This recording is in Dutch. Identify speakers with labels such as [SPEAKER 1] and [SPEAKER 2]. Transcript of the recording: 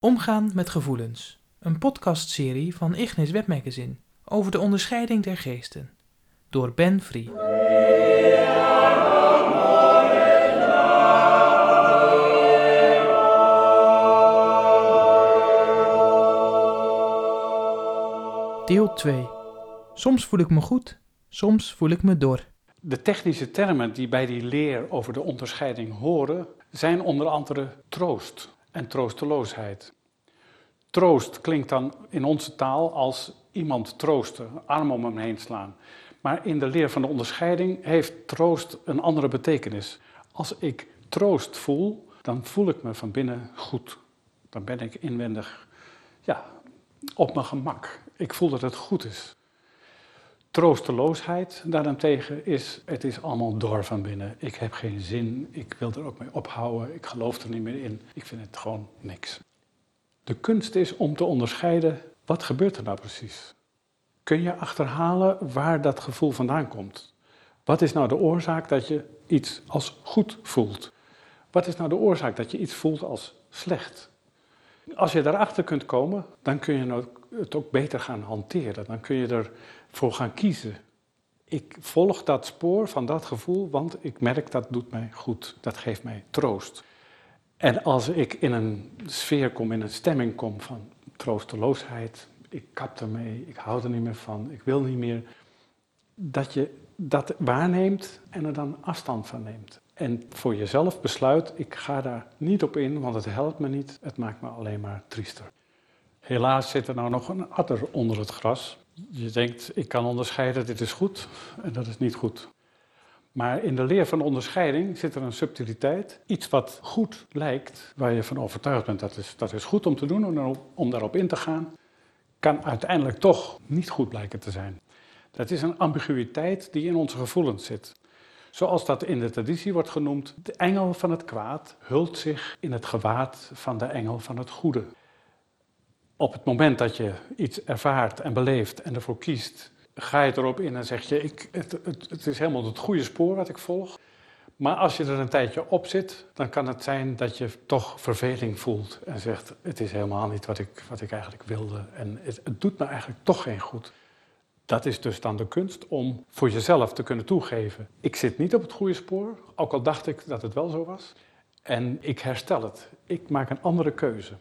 [SPEAKER 1] Omgaan met gevoelens. Een podcastserie van Ignis Webmagazine over de onderscheiding der geesten. Door Ben Free. Deel 2. Soms voel ik me goed, soms voel ik me dor.
[SPEAKER 2] De technische termen die bij die leer over de onderscheiding horen, zijn onder andere troost en troosteloosheid. Troost klinkt dan in onze taal als iemand troosten, arm om hem heen slaan. Maar in de leer van de onderscheiding heeft troost een andere betekenis. Als ik troost voel, dan voel ik me van binnen goed. Dan ben ik inwendig ja, op mijn gemak. Ik voel dat het goed is. Troosteloosheid daarentegen is, het is allemaal door van binnen. Ik heb geen zin, ik wil er ook mee ophouden, ik geloof er niet meer in. Ik vind het gewoon niks. De kunst is om te onderscheiden, wat gebeurt er nou precies? Kun je achterhalen waar dat gevoel vandaan komt? Wat is nou de oorzaak dat je iets als goed voelt? Wat is nou de oorzaak dat je iets voelt als slecht? Als je daarachter kunt komen, dan kun je het ook beter gaan hanteren. Dan kun je ervoor gaan kiezen. Ik volg dat spoor van dat gevoel, want ik merk dat doet mij goed. Dat geeft mij troost. En als ik in een sfeer kom, in een stemming kom van troosteloosheid, ik kap ermee, ik hou er niet meer van, ik wil niet meer, dat je dat waarneemt en er dan afstand van neemt. En voor jezelf besluit, ik ga daar niet op in, want het helpt me niet, het maakt me alleen maar triester. Helaas zit er nou nog een adder onder het gras. Je denkt, ik kan onderscheiden, dit is goed en dat is niet goed. Maar in de leer van onderscheiding zit er een subtiliteit. Iets wat goed lijkt, waar je van overtuigd bent dat is, dat is goed om te doen, om, om daarop in te gaan, kan uiteindelijk toch niet goed blijken te zijn. Dat is een ambiguïteit die in onze gevoelens zit. Zoals dat in de traditie wordt genoemd, de engel van het kwaad hult zich in het gewaad van de engel van het goede. Op het moment dat je iets ervaart en beleeft en ervoor kiest ga je erop in en zeg je, ik, het, het, het is helemaal het goede spoor wat ik volg. Maar als je er een tijdje op zit, dan kan het zijn dat je toch verveling voelt en zegt, het is helemaal niet wat ik, wat ik eigenlijk wilde en het, het doet me eigenlijk toch geen goed. Dat is dus dan de kunst om voor jezelf te kunnen toegeven, ik zit niet op het goede spoor, ook al dacht ik dat het wel zo was. En ik herstel het. Ik maak een andere keuze.